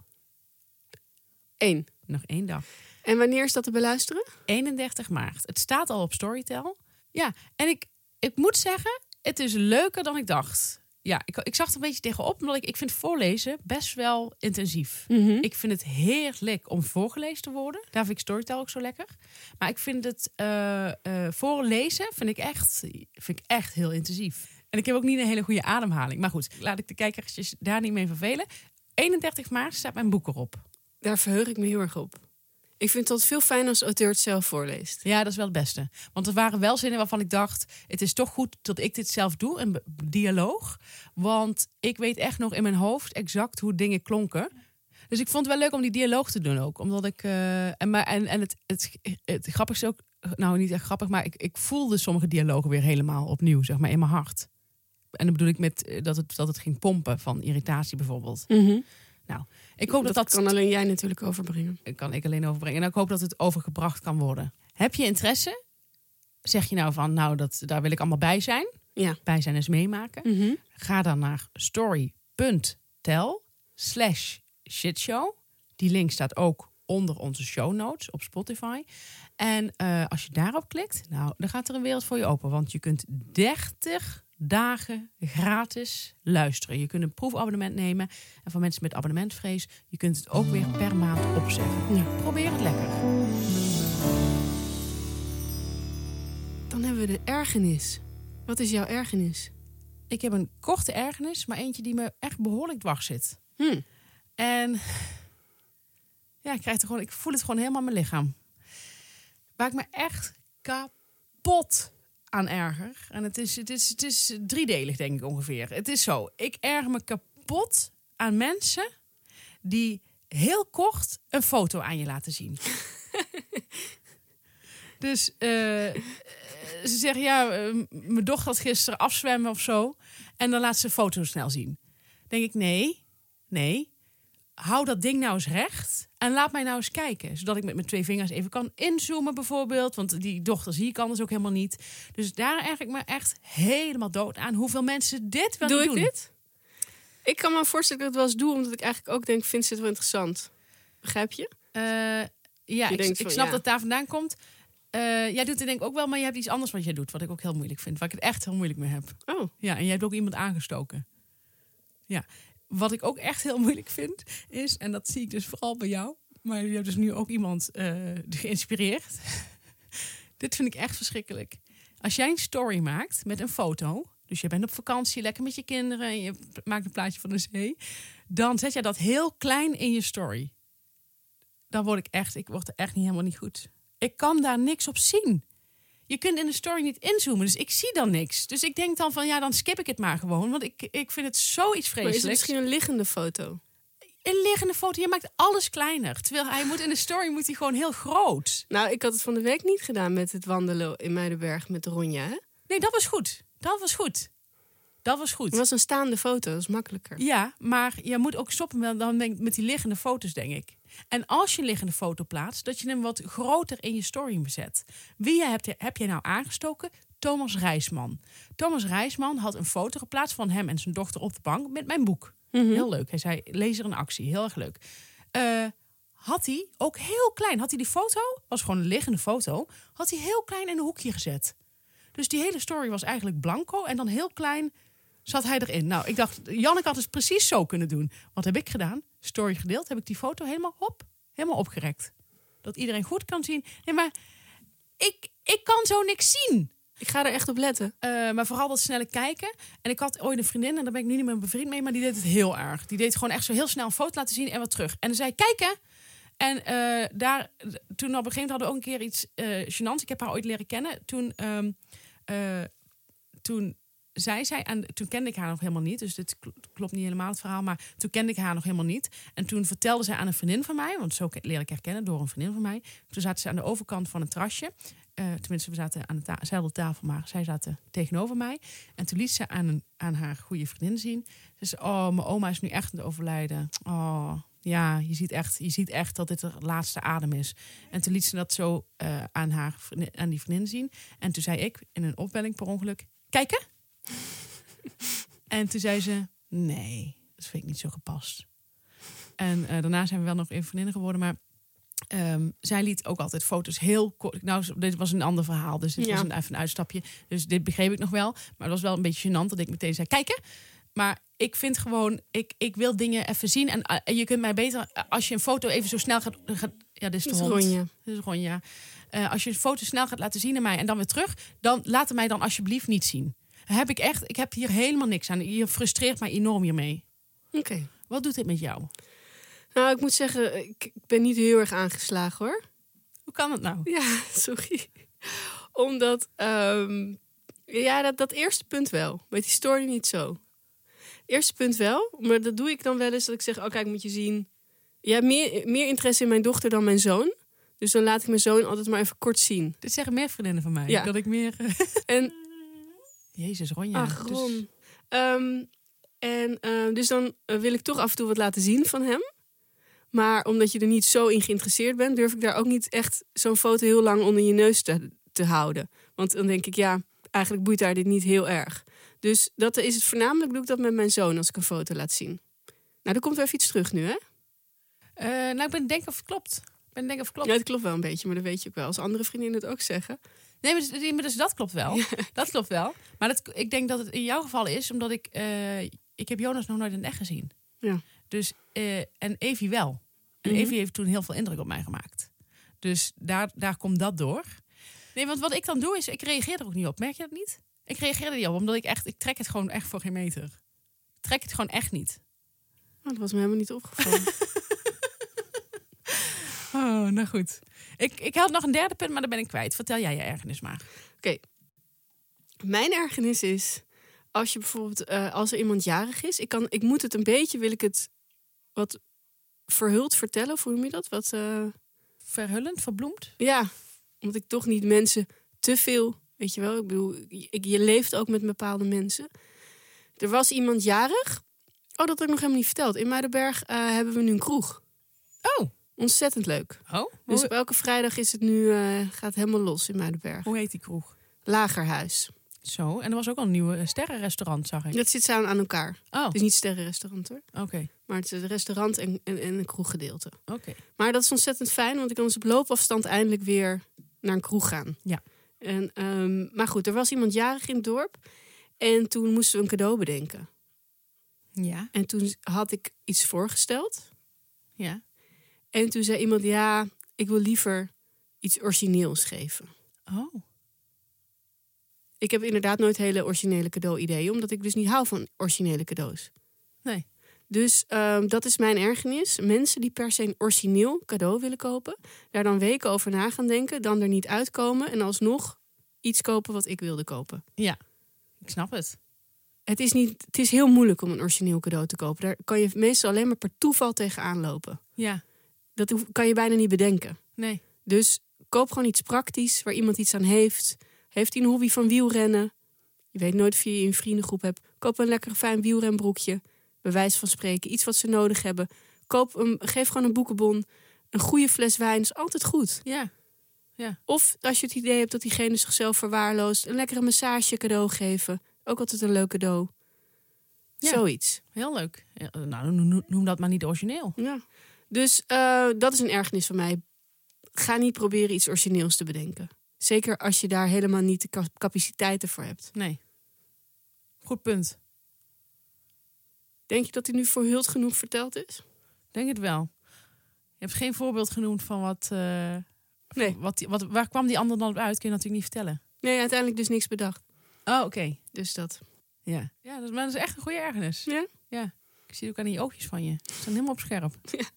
Eén.
Nog één dag.
En wanneer is dat te beluisteren?
31 maart. Het staat al op Storytel. Ja, en ik, ik moet zeggen, het is leuker dan ik dacht. Ja, ik, ik zag er een beetje tegenop, omdat ik, ik vind voorlezen best wel intensief. Ik vind het heerlijk om voorgelezen te worden. Daar vind ik Storytel ook zo lekker. Maar ik vind het eh, eh, voorlezen vind ik, echt, vind ik echt heel intensief. En ik heb ook niet een hele goede ademhaling. Maar goed, laat ik de kijkers daar niet mee vervelen. 31 maart staat mijn boek erop.
Daar verheug ik me heel erg op. Ik vind het veel fijn als auteur het zelf voorleest.
Ja, dat is wel het beste. Want er waren wel zinnen waarvan ik dacht: het is toch goed dat ik dit zelf doe, een dialoog. Want ik weet echt nog in mijn hoofd exact hoe dingen klonken. Dus ik vond het wel leuk om die dialoog te doen ook. Omdat ik. eh, en, maar, en, en het, het, het, grappigste ook. Nou, niet echt grappig, maar ik, ik voelde sommige dialogen weer helemaal opnieuw, zeg maar, in mijn hart. En dan bedoel ik met eh, dat het, dat het ging pompen van irritatie bijvoorbeeld. Nou, ik hoop dat dat,
kan alleen jij natuurlijk overbrengen.
kan ik alleen overbrengen. En ik hoop dat het overgebracht kan worden. Heb je interesse? Zeg je nou van, nou, dat, daar wil ik allemaal bij zijn.
Ja.
Bij zijn is meemaken.
Mhm.
Ga dan naar story.tel slash shitshow. Die link staat ook onder onze show notes op Spotify. En eh, als je daarop klikt, nou, dan gaat er een wereld voor je open. Want je kunt 30 dagen gratis luisteren. Je kunt een proefabonnement nemen. En voor mensen met abonnementvrees, je kunt het ook weer per maand opzeggen.
Ja.
Probeer het lekker.
Dan hebben we de ergernis. Wat is jouw ergernis?
Ik heb een korte ergernis, maar eentje die me echt behoorlijk dwars zit.
Hm.
En ja, ik, krijg er gewoon, ik voel het gewoon helemaal in mijn lichaam. Waar ik me echt kapot aan erger. En het is, het, is, het is driedelig, denk ik ongeveer. Het is zo. Ik erger me kapot aan mensen die heel kort een foto aan je laten zien. dus eh, ze zeggen, ja, eh, mijn dochter had gisteren afzwemmen of zo. En dan laat ze een foto snel zien. denk ik, nee, nee. Hou dat ding nou eens recht en laat mij nou eens kijken. Zodat ik met mijn twee vingers even kan inzoomen bijvoorbeeld. Want die dochter zie ik anders ook helemaal niet. Dus daar erg ik me echt helemaal dood aan. Hoeveel mensen dit wel
Doe
niet
ik
doen.
dit? Ik kan me voorstellen dat ik het wel eens doe, omdat ik eigenlijk ook denk, vind ze het wel interessant. Begrijp je?
Eh, ja, ik, ik
van,
snap
ja.
dat het daar vandaan komt. Eh, jij doet het denk ik ook wel, maar je hebt iets anders wat jij doet. Wat ik ook heel moeilijk vind. Waar ik het echt heel moeilijk mee heb.
Oh,
Ja, en jij hebt ook iemand aangestoken. Ja, wat ik ook echt heel moeilijk vind is, en dat zie ik dus vooral bij jou, maar je hebt dus nu ook iemand eh, geïnspireerd. Dit vind ik echt verschrikkelijk. Als jij een story maakt met een foto, dus je bent op vakantie lekker met je kinderen en je maakt een plaatje van de zee, dan zet jij dat heel klein in je story. Dan word ik echt, ik word er echt niet helemaal niet goed. Ik kan daar niks op zien. Je kunt in de story niet inzoomen, dus ik zie dan niks. Dus ik denk dan van ja, dan skip ik het maar gewoon, want ik, ik vind het zoiets
maar is het
vreselijks.
misschien een liggende foto?
Een liggende foto, je maakt alles kleiner. Terwijl hij moet in de story moet hij gewoon heel groot.
Nou, ik had het van de week niet gedaan met het wandelen in Muidenberg met Ronja. Hè?
Nee, dat was goed. Dat was goed. Dat was goed.
Het was een staande foto, dat is makkelijker.
Ja, maar je moet ook stoppen met, dan denk met die liggende foto's, denk ik. En als je een liggende foto plaatst, dat je hem wat groter in je story bezet. Wie heb, je, heb jij nou aangestoken? Thomas Rijsman. Thomas Rijsman had een foto geplaatst van hem en zijn dochter op de bank met mijn boek.
Mhm.
Heel leuk. Hij zei, lees er een actie. Heel erg leuk. Eh, had hij ook heel klein, had hij die foto, was gewoon een liggende foto, had hij heel klein in een hoekje gezet. Dus die hele story was eigenlijk blanco en dan heel klein zat hij erin. Nou, ik dacht, Janneke had het precies zo kunnen doen. Wat heb ik gedaan? Story gedeeld, heb ik die foto helemaal hop, helemaal opgerekt. Dat iedereen goed kan zien. Nee, maar ik, ik kan zo niks zien.
Ik ga er echt op letten.
Eh, maar vooral dat snelle kijken. En ik had ooit een vriendin, en daar ben ik nu niet meer bevriend mee, maar die deed het heel erg. Die deed gewoon echt zo heel snel een foto laten zien en wat terug. En dan zei kijken. En eh, daar, toen op een gegeven moment hadden we ook een keer iets gênants. Ik heb haar ooit leren kennen. Toen, ehm, eh, toen zei zij, en toen kende ik haar nog helemaal niet. Dus dit kl- klopt niet helemaal het verhaal. Maar toen kende ik haar nog helemaal niet. En toen vertelde zij aan een vriendin van mij, want zo leer ik haar kennen door een vriendin van mij. Toen zaten ze aan de overkant van een terrasje. Eh, tenminste, we zaten aan dezelfde tafel, maar zij zaten tegenover mij. En toen liet ze aan, een, aan haar goede vriendin zien. Ze zei, oh, mijn oma is nu echt aan het overlijden. Oh, ja, je ziet echt, je ziet echt dat dit de laatste adem is. En toen liet ze dat zo eh, aan, haar, aan die vriendin zien. En toen zei ik in een opbelling per ongeluk, kijken. En toen zei ze, nee, dat vind ik niet zo gepast. En eh, daarna zijn we wel nog even vriendinnen geworden, maar Ehm, zij liet ook altijd foto's heel kort. Nou, dit was een ander verhaal, dus dit
Ja.
was een, even een uitstapje. Dus dit begreep ik nog wel. Maar het was wel een beetje gênant dat ik meteen zei: kijken. Maar ik vind gewoon, ik, ik wil dingen even zien. En eh, je kunt mij beter, eh, als je een foto even zo snel gaat. gaat ja, dit is de
Dat is
hond.
Ronja.
Dit is Ronja. Eh, als je een foto snel gaat laten zien aan mij en dan weer terug, dan laat het mij dan alsjeblieft niet zien. Heb ik echt, ik heb hier helemaal niks aan. Je frustreert mij enorm hiermee.
Oké.
Wat doet dit met jou?
Nou, ik moet zeggen, ik, ik ben niet heel erg aangeslagen hoor.
Hoe kan het nou?
Ja, sorry. Omdat, ehm, ja, dat, dat eerste punt wel. Met die story niet zo. Eerste punt wel, maar dat doe ik dan wel eens dat ik zeg: Oh, kijk, moet je zien. Je hebt meer, meer interesse in mijn dochter dan mijn zoon. Dus dan laat ik mijn zoon altijd maar even kort zien.
Dit zeggen meer vriendinnen van mij.
Ja.
Dat ik meer.
En
Jezus, Ronja.
Ach,
Dus-
Ron. Ehm, en ehm, dus dan eh, wil ik toch af en toe wat laten zien van hem. Maar omdat je er niet zo in geïnteresseerd bent, durf ik daar ook niet echt zo'n foto heel lang onder je neus te, te houden. Want dan denk ik, ja, eigenlijk boeit daar dit niet heel erg. Dus dat is het voornamelijk, doe ik dat met mijn zoon als ik een foto laat zien. Nou, er komt weer even iets terug nu, hè?
Eh, nou, ik ben denk of het klopt. Ik ben denk of het klopt.
Ja, het klopt wel een beetje, maar dat weet je ook wel. Als andere vriendinnen het ook zeggen.
Nee, maar dus, dus dat klopt wel. Dat klopt wel. Maar dat, ik denk dat het in jouw geval is, omdat ik... eh, ik heb Jonas nog nooit in echt gezien.
Ja.
Dus, eh, en Evie wel. En
Mhm.
Evie heeft toen heel veel indruk op mij gemaakt. Dus daar, daar komt dat door. Nee, want wat ik dan doe is, ik reageer er ook niet op. Merk je dat niet? Ik reageer er niet op, omdat ik echt... Ik trek het gewoon echt voor geen meter. Ik trek het gewoon echt niet.
Oh, dat was me helemaal niet opgevallen.
Oh, nou goed. Ik, ik had nog een derde punt, maar dan ben ik kwijt. Vertel jij je ergernis maar.
Mijn ergernis is als je bijvoorbeeld eh, als er iemand jarig is, ik kan, ik moet het een beetje, wil ik het wat verhuld vertellen, of hoe noem je dat? Wat, eh,
Verhullend, verbloemd?
ja, omdat ik toch niet mensen te veel, weet je wel, ik bedoel, je, je leeft ook met bepaalde mensen. Er was iemand jarig. Oh, dat had ik nog helemaal niet verteld. In Muidenberg eh, hebben we nu een kroeg.
Oh.
Ontzettend leuk.
Oh?
Dus op elke vrijdag is het nu, eh, gaat helemaal los in Muidenberg.
hoe heet die kroeg?
Lagerhuis.
Zo, en er was ook al een nieuwe sterrenrestaurant, zag ik.
Dat zit samen aan elkaar.
Oh,
Het is niet sterrenrestaurant hoor.
oké.
Maar het is een restaurant en, en, en een kroeggedeelte.
Oké.
Maar dat is ontzettend fijn, want ik kan dus op loopafstand eindelijk weer naar een kroeg gaan.
Ja.
En, ehm, maar goed, er was iemand jarig in het dorp. En toen moesten we een cadeau bedenken.
Ja,
En toen had ik iets voorgesteld.
ja.
En toen zei iemand, ja, ik wil liever iets origineels geven.
Oh.
Ik heb inderdaad nooit hele originele cadeau-ideeën, omdat ik dus niet hou van originele cadeaus.
Nee.
Dus ehm, dat is mijn ergernis. Mensen die per se een origineel cadeau willen kopen, daar dan weken over na gaan denken, dan er niet uitkomen en alsnog iets kopen wat ik wilde kopen.
Ja, ik snap het.
Het is, niet, het is heel moeilijk om een origineel cadeau te kopen. Daar kan je meestal alleen maar per toeval tegenaan lopen.
Ja,
Dat kan je bijna niet bedenken.
nee.
Dus koop gewoon iets praktisch waar iemand iets aan heeft. Heeft hij een hobby van wielrennen? Je weet nooit of je een vriendengroep hebt. Koop een lekker fijn wielrenbroekje. Bij wijze van spreken, iets wat ze nodig hebben. Koop een, geef gewoon een boekenbon. Een goede fles wijn is altijd goed.
Ja.
Of als je het idee hebt dat diegene zichzelf verwaarloost, een lekkere massage cadeau geven. Ook altijd een leuk cadeau.
Ja.
Zoiets.
Heel leuk. Ja, nou, noem dat maar niet origineel.
Ja. Dus eh, dat is een ergernis van mij. Ga niet proberen iets origineels te bedenken. Zeker als je daar helemaal niet de cap- capaciteiten voor hebt.
Nee. Goed punt.
Denk je dat hij nu voor hult genoeg verteld is?
Denk het wel. Je hebt geen voorbeeld genoemd van wat... eh,
Nee.
Wat, wat, waar kwam die ander dan op uit? Kun je natuurlijk niet vertellen.
Nee, uiteindelijk dus niks bedacht.
Oh, oké.
Dus dat.
Ja. Ja, dat is, maar dat is echt een goede ergernis.
Ja?
Ja. Ik zie het ook aan die oogjes van je. Ze zijn helemaal op scherp.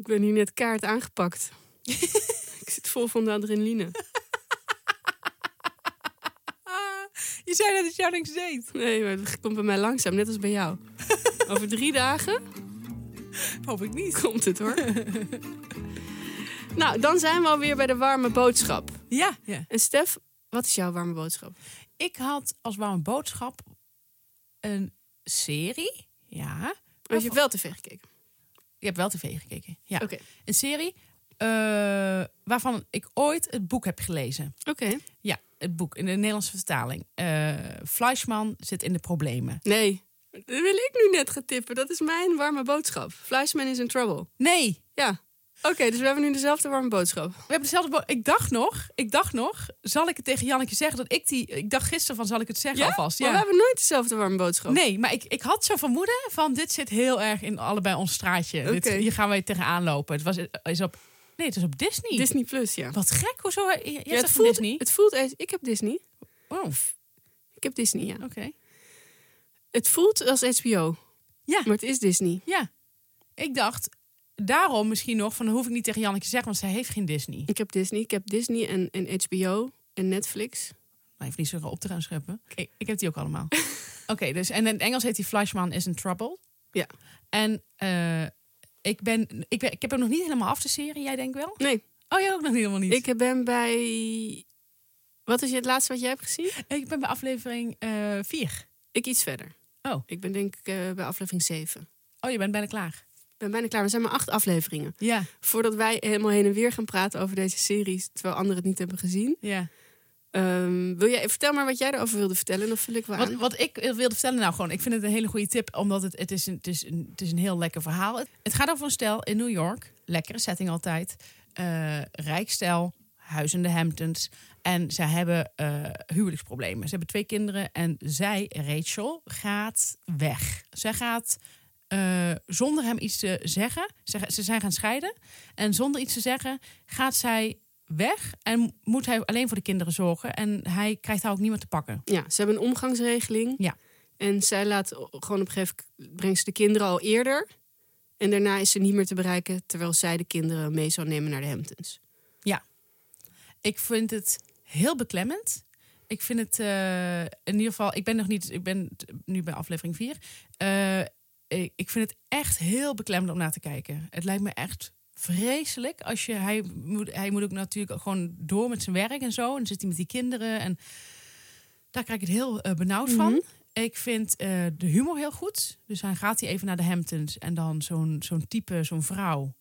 Ik ben hier net kaart aangepakt. ik zit vol van de adrenaline.
Je zei dat het jou niks deed.
Nee, maar het komt bij mij langzaam, net als bij jou. Over drie dagen
Hoop ik niet.
komt het hoor. nou, dan zijn we alweer bij de warme boodschap.
Ja. ja.
En Stef, wat is jouw warme boodschap?
Ik had als warme boodschap een serie. Ja.
Want je hebt wel tv gekeken.
Je hebt wel tv gekeken. Ja.
Oké.
Een serie eh, waarvan ik ooit het boek heb gelezen.
Oké.
Ja, het boek in de Nederlandse vertaling. Eh Fleischman zit in de problemen.
Nee, dat wil ik nu net gaan tippen. Dat is mijn warme boodschap. Fleischman is in trouble.
Nee,
Ja. Oké, dus we hebben nu dezelfde warme boodschap.
we hebben dezelfde. bo- Ik dacht nog, ik dacht nog, zal ik het tegen Janneke zeggen dat ik die. Ik dacht gisteren van, zal ik het zeggen alvast?
Maar we hebben nooit dezelfde warme boodschap.
Nee, maar ik, ik had zo vermoeden van dit zit heel erg in allebei ons straatje. Dit, hier gaan wij tegenaan lopen. Het was is op. Nee, het is op Disney.
Disney Plus, ja.
Wat gek, hoezo? Je, je
ja
hebt
het, voelt,
Disney?
het voelt eens. Ik heb Disney.
Oh,
Ik heb Disney, ja.
oké.
Het voelt als HBO,
Ja,
maar het is Disney.
ja. Ik dacht daarom misschien nog van, dan hoef ik niet tegen Janneke te zeggen, want zij heeft geen Disney.
Ik heb Disney. Ik heb Disney en, en HBO en Netflix.
Maar heeft niet zo op te gaan scheppen. Ik, ik heb die ook allemaal. Oké, dus en in het Engels heet die Flashman is in Trouble.
Ja.
En eh, ik ben, ik ben, ik heb hem nog niet helemaal af de serie. Jij denkt wel?
Nee,
Oh, jij ook nog niet helemaal niet.
ik ben bij... Wat is het laatste wat jij hebt gezien?
Ik ben bij aflevering 4.
Ik iets verder.
Oh.
Ik ben denk ik eh, bij aflevering 7.
oh, je bent bijna klaar.
Ben bijna klaar. We zijn maar acht afleveringen.
Ja,
Voordat wij helemaal heen en weer gaan praten over deze series, terwijl anderen het niet hebben gezien.
ja.
Ehm, wil jij, vertel maar wat jij erover wilde vertellen, dan vul ik wel
Wat,
aan.
wat ik wilde vertellen, nou gewoon, ik vind het een hele goede tip, omdat het, het, is, een, het, is, een, het is een heel lekker verhaal. Het, het gaat over een stel in New York, lekkere setting altijd, Eh rijk stel, huis in de Hamptons. En zij hebben eh, huwelijksproblemen. Ze hebben twee kinderen en zij, Rachel, gaat weg. Zij gaat eh, zonder hem iets te zeggen, ze, ze zijn gaan scheiden. En zonder iets te zeggen gaat zij weg en moet hij alleen voor de kinderen zorgen. En hij krijgt haar ook niemand te pakken.
Ja, ze hebben een omgangsregeling.
Ja.
En zij laat gewoon op een gegeven moment brengt ze de kinderen al eerder. En daarna is ze niet meer te bereiken, terwijl zij de kinderen mee zou nemen naar de Hamptons.
Ik vind het heel beklemmend. Ik vind het eh, in ieder geval. Ik ben nog niet. Ik ben nu bij aflevering 4. ik, ik vind het echt heel beklemmend om naar te kijken. Het lijkt me echt vreselijk. Als je, hij, moet, hij moet ook natuurlijk gewoon door met zijn werk en zo. En dan zit hij met die kinderen. En daar krijg ik het heel eh, benauwd van.
Mhm.
Ik vind eh, de humor heel goed. Dus dan gaat hij even naar de Hamptons. En dan zo'n zo'n type, zo'n vrouw.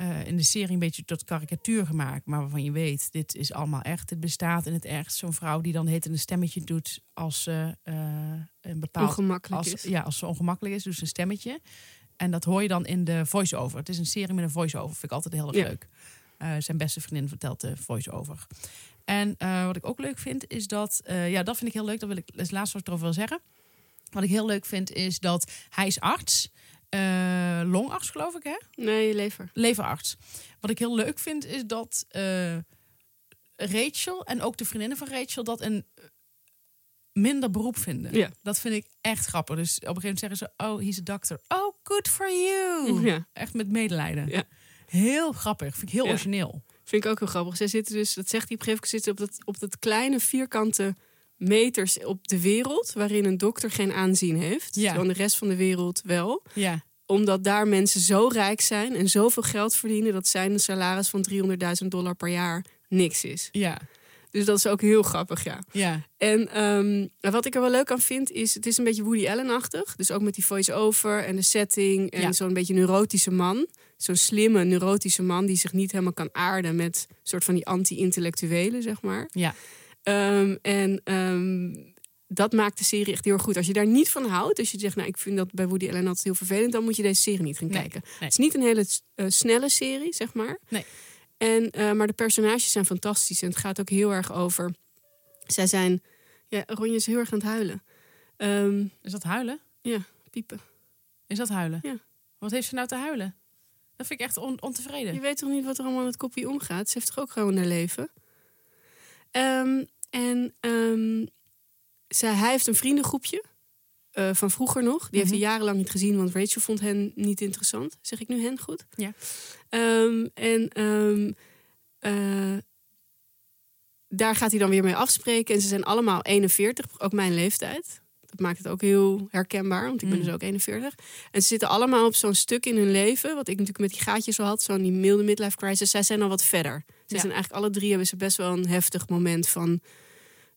Eh, in de serie een beetje tot karikatuur gemaakt. Maar waarvan je weet, dit is allemaal echt. Dit bestaat in het echt. Zo'n vrouw die dan heet een stemmetje doet als ze eh, een bepaald...
Ongemakkelijk
als,
is.
Ja, als ze ongemakkelijk is, dus een stemmetje. En dat hoor je dan in de voice-over. Het is een serie met een voice-over. Vind ik altijd heel erg
Ja.
leuk. Eh, zijn beste vriendin vertelt de voice-over. En wat ik ook leuk vind, is dat... ja, dat vind ik heel leuk. Dat wil ik is het laatste wat ik erover wil zeggen. Wat ik heel leuk vind, is dat hij is arts. Eh, longarts, geloof ik, hè?
Nee, lever.
leverarts. Wat ik heel leuk vind is dat eh, Rachel en ook de vriendinnen van Rachel dat een eh, minder beroep vinden.
Ja.
Dat vind ik echt grappig. Dus op een gegeven moment zeggen ze: Oh, he's a doctor. Oh, good for you.
Ja.
Echt met medelijden.
Ja.
Heel grappig. Vind ik heel
Ja.
origineel.
Vind ik ook heel grappig. Zij zitten dus, dat zegt hij op een gegeven moment, zitten op dat, op dat kleine vierkante meters op de wereld, waarin een dokter geen aanzien heeft.
Ja.
Terwijl de rest van de wereld wel.
Ja.
Omdat daar mensen zo rijk zijn en zoveel geld verdienen, dat zijn een salaris van 300.000 dollar per jaar niks is.
Ja.
Dus dat is ook heel grappig, ja.
Ja.
En ehm, wat ik er wel leuk aan vind, is het is een beetje Woody Allen-achtig. Dus ook met die voice-over en de setting. En
Ja.
zo'n beetje neurotische man. Zo'n slimme, neurotische man die zich niet helemaal kan aarden met soort van die anti-intellectuelen, zeg maar.
Ja.
Ehm, en ehm, dat maakt de serie echt heel erg goed. Als je daar niet van houdt, als je zegt, nou, ik vind dat bij Woody Allen altijd heel vervelend, dan moet je deze serie niet gaan
Nee,
kijken.
nee.
Het is niet een hele eh, snelle serie, zeg maar.
Nee.
En, eh, maar de personages zijn fantastisch. En het gaat ook heel erg over. Zij zijn. Ja, Ronje is heel erg aan het huilen. Ehm,
Is dat huilen?
piepen.
Is dat huilen?
Ja.
Wat heeft ze nou te huilen? Dat vind ik echt on- ontevreden.
Je weet toch niet wat er allemaal in het kopje omgaat? Ze heeft toch ook gewoon haar leven? Ehm, en zij, hij heeft een vriendengroepje. eh, van vroeger nog. Die heeft hij
Mhm.
jarenlang niet gezien, want Rachel vond hen niet interessant. Zeg ik nu hen goed?
Ja.
Ehm, en eh, daar gaat hij dan weer mee afspreken. En ze zijn allemaal 41, ook mijn leeftijd. Dat maakt het ook heel herkenbaar, want ik ben
Mm.
dus ook 41. En ze zitten allemaal op zo'n stuk in hun leven, wat ik natuurlijk met die gaatjes al had, zo'n die milde midlife crisis. Zij zijn al wat verder. Ze
Ja.
zijn eigenlijk alle drie hebben ze best wel een heftig moment van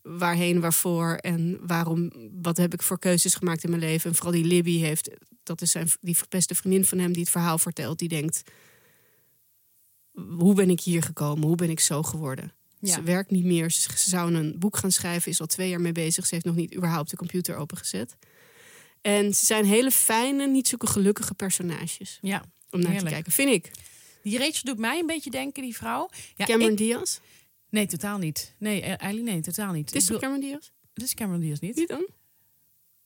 waarheen, waarvoor en waarom. Wat heb ik voor keuzes gemaakt in mijn leven? En vooral die Libby heeft, dat is zijn die beste vriendin van hem die het verhaal vertelt, die denkt: hoe ben ik hier gekomen? Hoe ben ik zo geworden?
Ja.
Ze werkt niet meer. Ze zou een boek gaan schrijven. Is al twee jaar mee bezig. Ze heeft nog niet überhaupt de computer opengezet. En ze zijn hele fijne, niet zulke gelukkige personages.
ja.
Om naar
Heerlijk.
te kijken, vind ik.
Die Rachel doet mij een beetje denken, die vrouw. Ja,
Cameron
ik-
Diaz.
Nee, totaal niet. Nee, eh, eigenlijk nee, totaal niet.
Het is toch Cameron Diaz?
Het is Cameron Diaz niet.
Wie dan?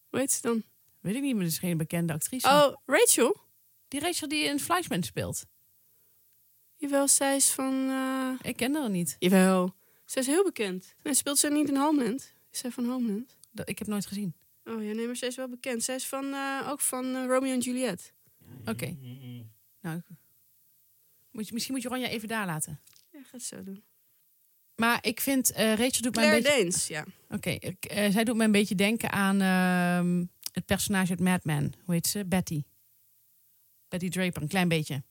Hoe heet ze dan?
Weet ik niet, maar het is geen bekende actrice.
Oh, Rachel?
Die Rachel die in Fleischman speelt.
Jawel, zij is van... eh,
Ik ken haar niet.
Jawel. Zij is heel bekend. Nee, speelt zij niet in Homeland? Is zij van Homeland?
Dat- Ik heb nooit gezien.
Oh ja, nee, maar zij is wel bekend. Zij is van, eh, ook van Romeo en Juliet.
Oké. Nou, moet je, misschien moet je Ronja even daar laten.
Ja, gaat zo doen.
Maar ik vind, eh, Rachel doet mij een
Claire
beetje...
Danes, ja.
Oké, eh, zij doet mij een beetje denken aan ehm, het personage uit Mad Men. Hoe heet ze? Betty. Betty Draper, een klein beetje.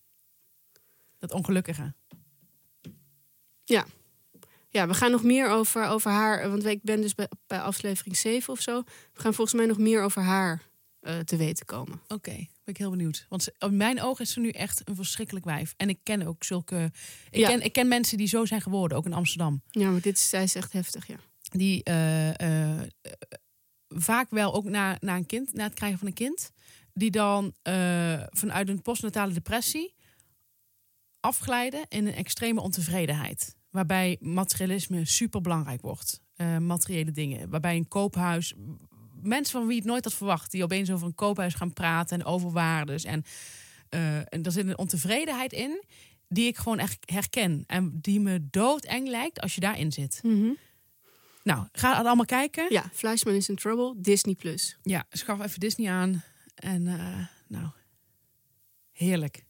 Dat ongelukkige.
Ja, we gaan nog meer over, over haar. Want ik ben dus bij, bij aflevering 7 of zo. We gaan volgens mij nog meer over haar eh, te weten komen.
Oké, ben ik heel benieuwd. Want in mijn ogen is ze nu echt een verschrikkelijk wijf. En ik ken ook zulke... Ik,
Ja.
ken, ik ken mensen die zo zijn geworden, ook in Amsterdam.
Ja, maar dit is, zij is echt heftig, ja.
Die eh, eh, vaak wel ook na, na een kind, na het krijgen van een kind... die dan vanuit een postnatale depressie afglijden in een extreme ontevredenheid. Waarbij materialisme super belangrijk wordt. Materiële dingen. Waarbij een koophuis. Mensen van wie je het nooit had verwacht. Die opeens over een koophuis gaan praten en over waardes. En, eh, en er zit een ontevredenheid in. Die ik gewoon echt herken. En die me doodeng lijkt als je daarin zit. Nou, ga het allemaal kijken.
Ja, Fleischman is in Trouble, Disney+. Plus.
Ja, schaf even Disney aan. En eh, nou, heerlijk.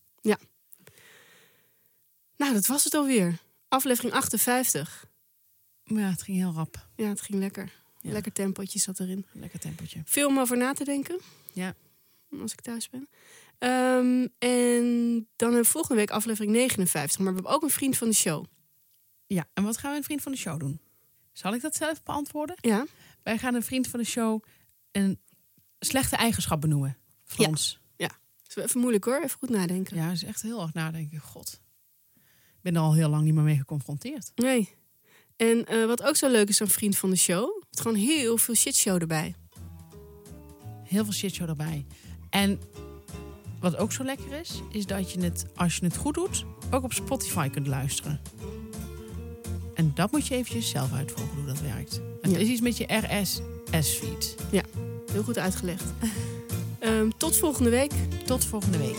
Nou, dat was het alweer. Aflevering 58.
Maar ja, het ging heel rap.
Ja, het ging lekker.
Ja.
Lekker tempootje zat erin.
Lekker tempotje.
Veel om over na te denken.
Ja.
Als ik thuis ben. Ehm, en dan we volgende week aflevering 59. Maar we hebben ook een vriend van de show.
Ja, en wat gaan we een vriend van de show doen? Zal ik dat zelf beantwoorden?
Ja,
Wij gaan een vriend van de show een slechte eigenschap benoemen. Van
Ja.
ons.
is wel even moeilijk hoor. Even goed nadenken.
Ja, dat is echt heel erg nadenken. God. Ik ben er al heel lang niet meer mee geconfronteerd.
Nee. En eh, wat ook zo leuk is aan vriend van de show. Het gewoon heel veel shitshow erbij.
Heel veel shitshow erbij. En wat ook zo lekker is, is dat je het, als je het goed doet, ook op Spotify kunt luisteren. En dat moet je eventjes zelf uitvolgen hoe dat werkt. Het
Ja.
is iets met je RSS-feed.
Heel goed uitgelegd. Ehm, tot volgende week.
Tot volgende week.